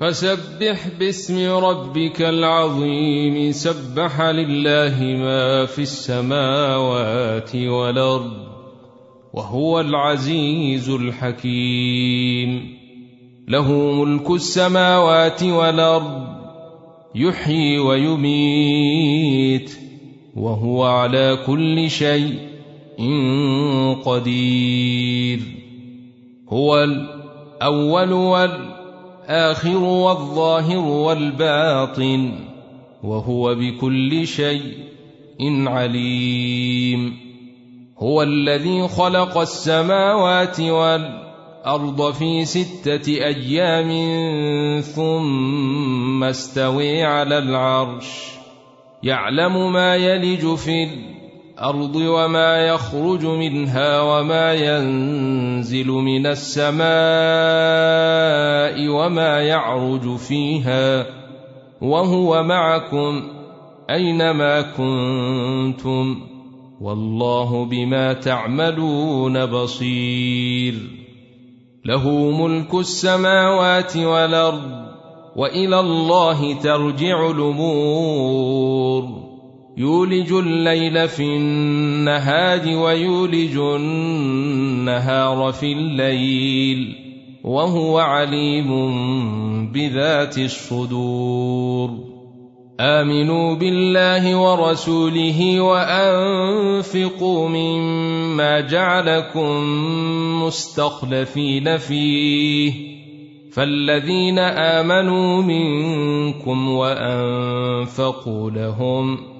فسبح باسم ربك العظيم سبح لله ما في السماوات والأرض وهو العزيز الحكيم. له ملك السماوات والأرض يحيي ويميت وهو على كل شيء قدير. هو الأول والآخر الآخر والظاهر والباطن وهو بكل شيء عليم. هو الذي خلق السماوات والأرض في ستة أيام ثم استوي على العرش يعلم ما يلج في الأرض الأرض وما يخرج منها وما ينزل من السماء وما يعرج فيها وهو معكم أينما كنتم والله بما تعملون بصير له ملك السماوات والأرض وإلى الله ترجع الأمور يولج الليل في النهار ويولج النهار في الليل وهو عليم بذات الصدور. آمنوا بالله ورسوله وأنفقوا مما جعلكم مستخلفين فيه. فالذين آمنوا منكم وأنفقوا لهم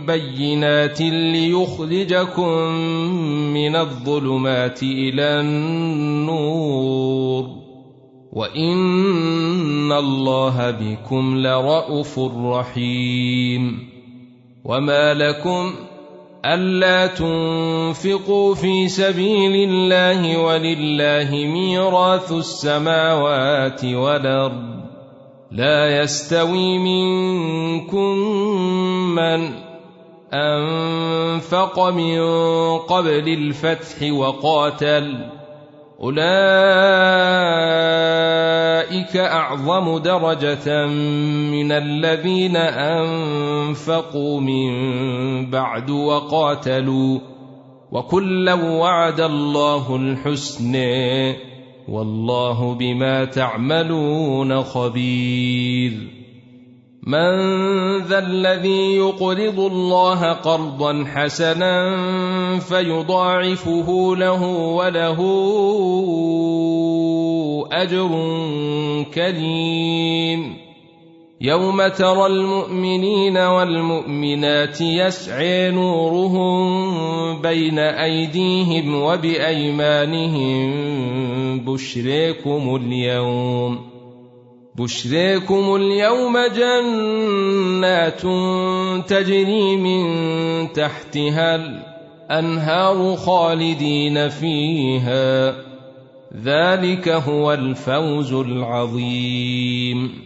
بينات ليخرجكم من الظلمات إلى النور وان الله بكم لرءوف رحيم وما لكم الا تنفقوا في سبيل الله ولله ميراث السماوات والارض لا يستوي منكم من أنفق من قبل الفتح وقاتل. أولئك أعظم درجة من الذين أنفقوا من بعد وقاتلوا. وكلا وعد الله الحسن. والله بما تعملون خبير. من ذا الذي يقرض الله قرضا حسنا فيضاعفه له وله أجر كريم. يوم ترى المؤمنين والمؤمنات يسعي نورهم بين أيديهم وبأيمانهم بشريكم اليوم. بشريكم اليوم جنات تجري من تحتها الأنهار خالدين فيها. ذلك هو الفوز العظيم.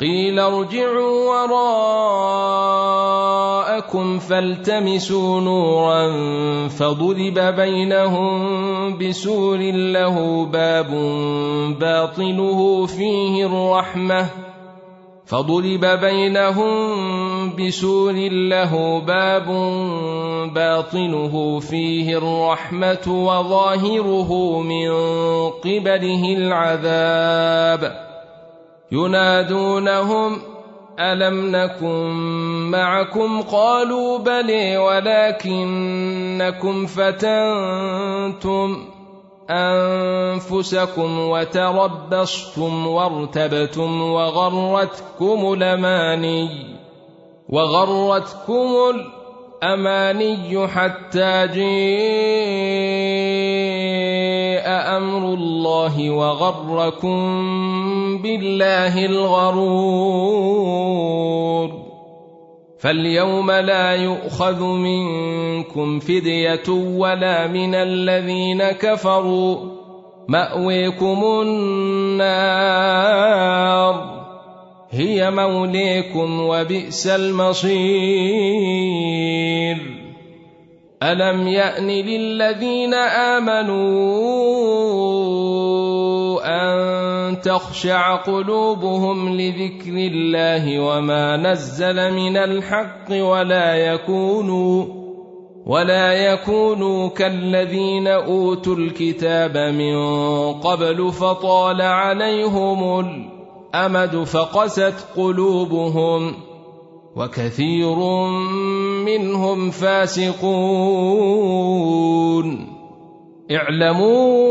قيل ارجعوا وراءكم فالتمسوا نورا فضرب بينهم بسور له باب باطنه فيه الرحمة فضرب بينهم بسور له باب باطنه فيه الرحمة وظاهره من قبله العذاب ينادونهم ألم نكن معكم؟ قالوا بلي ولكنكم فتنتم أنفسكم وتربصتم وارتبتم وغرتكم الأماني وغرتكم الأماني حتى جاء أمر الله وغركم بالله الغرور. فاليوم لا يؤخذ منكم فدية ولا من الذين كفروا. مأويكم النار. هي موليكم وبئس المصير. ألم يأن للذين آمنوا تخشع قلوبهم لذكر الله وما نزل من الحق ولا يكونوا ولا يكونوا كالذين أوتوا الكتاب من قبل فطال عليهم الأمد فقست قلوبهم وكثير منهم فاسقون. اعلموا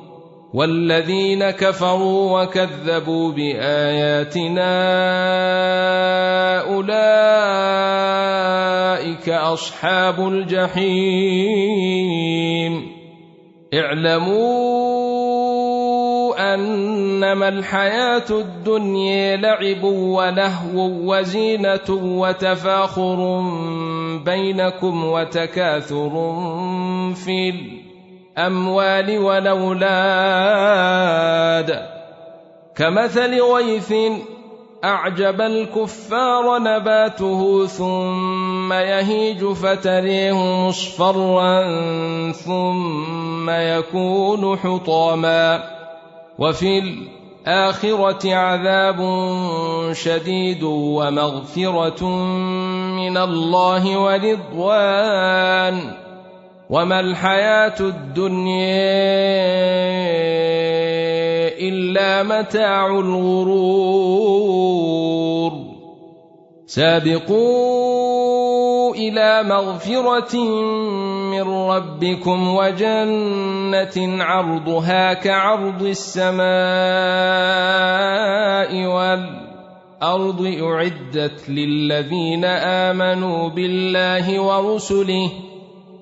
والذين كفروا وكذبوا بآياتنا أولئك أصحاب الجحيم. اعلموا أنما الحياة الدنيا لعب ولهو وزينة وتفاخر بينكم وتكاثر في الاموال والأولاد. كمثل غيث أعجب الكفار نباته ثم يهيج فتريه مصفرا ثم يكون حطاما. وفي الآخرة عذاب شديد ومغفرة من الله ورضوان. وما الحياة الدنيا الا متاع الغرور سابقوا إلى مغفره من ربكم وجنه عرضها كعرض السماء والارض اعدت للذين امنوا بالله ورسله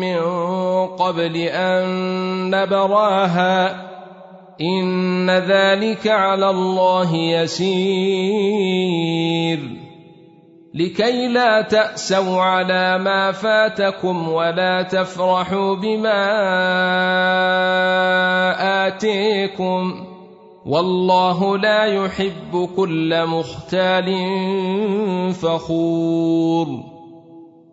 من قبل أن نبراها إن ذلك على الله يسير. لكي لا تأسوا على ما فاتكم ولا تفرحوا بما آتيكم. والله لا يحب كل مختال فخور.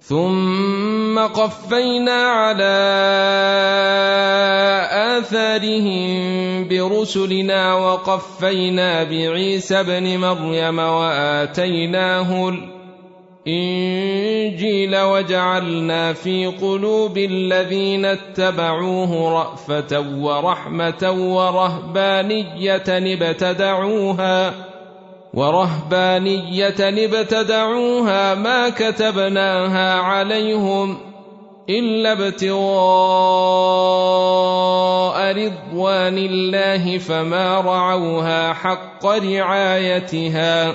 ثم قفينا على آثارهم برسلنا وقفينا بعيسى ابن مريم وآتيناه الإنجيل وجعلنا في قلوب الذين اتبعوه رأفة ورحمة ورهبانية ابتدعوها ورهبانية ابتدعوها ما كتبناها عليهم إلا ابتغاء رضوان الله فما رعوها حق رعايتها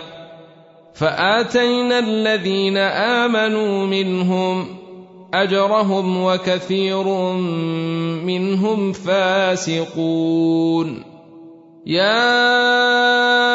فآتينا الذين آمنوا منهم أجرهم وكثير منهم فاسقون. يا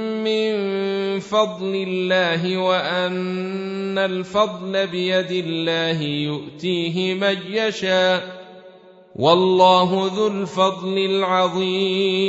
من فضل الله وأن الفضل بيد الله يؤتيه من يشاء. والله ذو الفضل العظيم.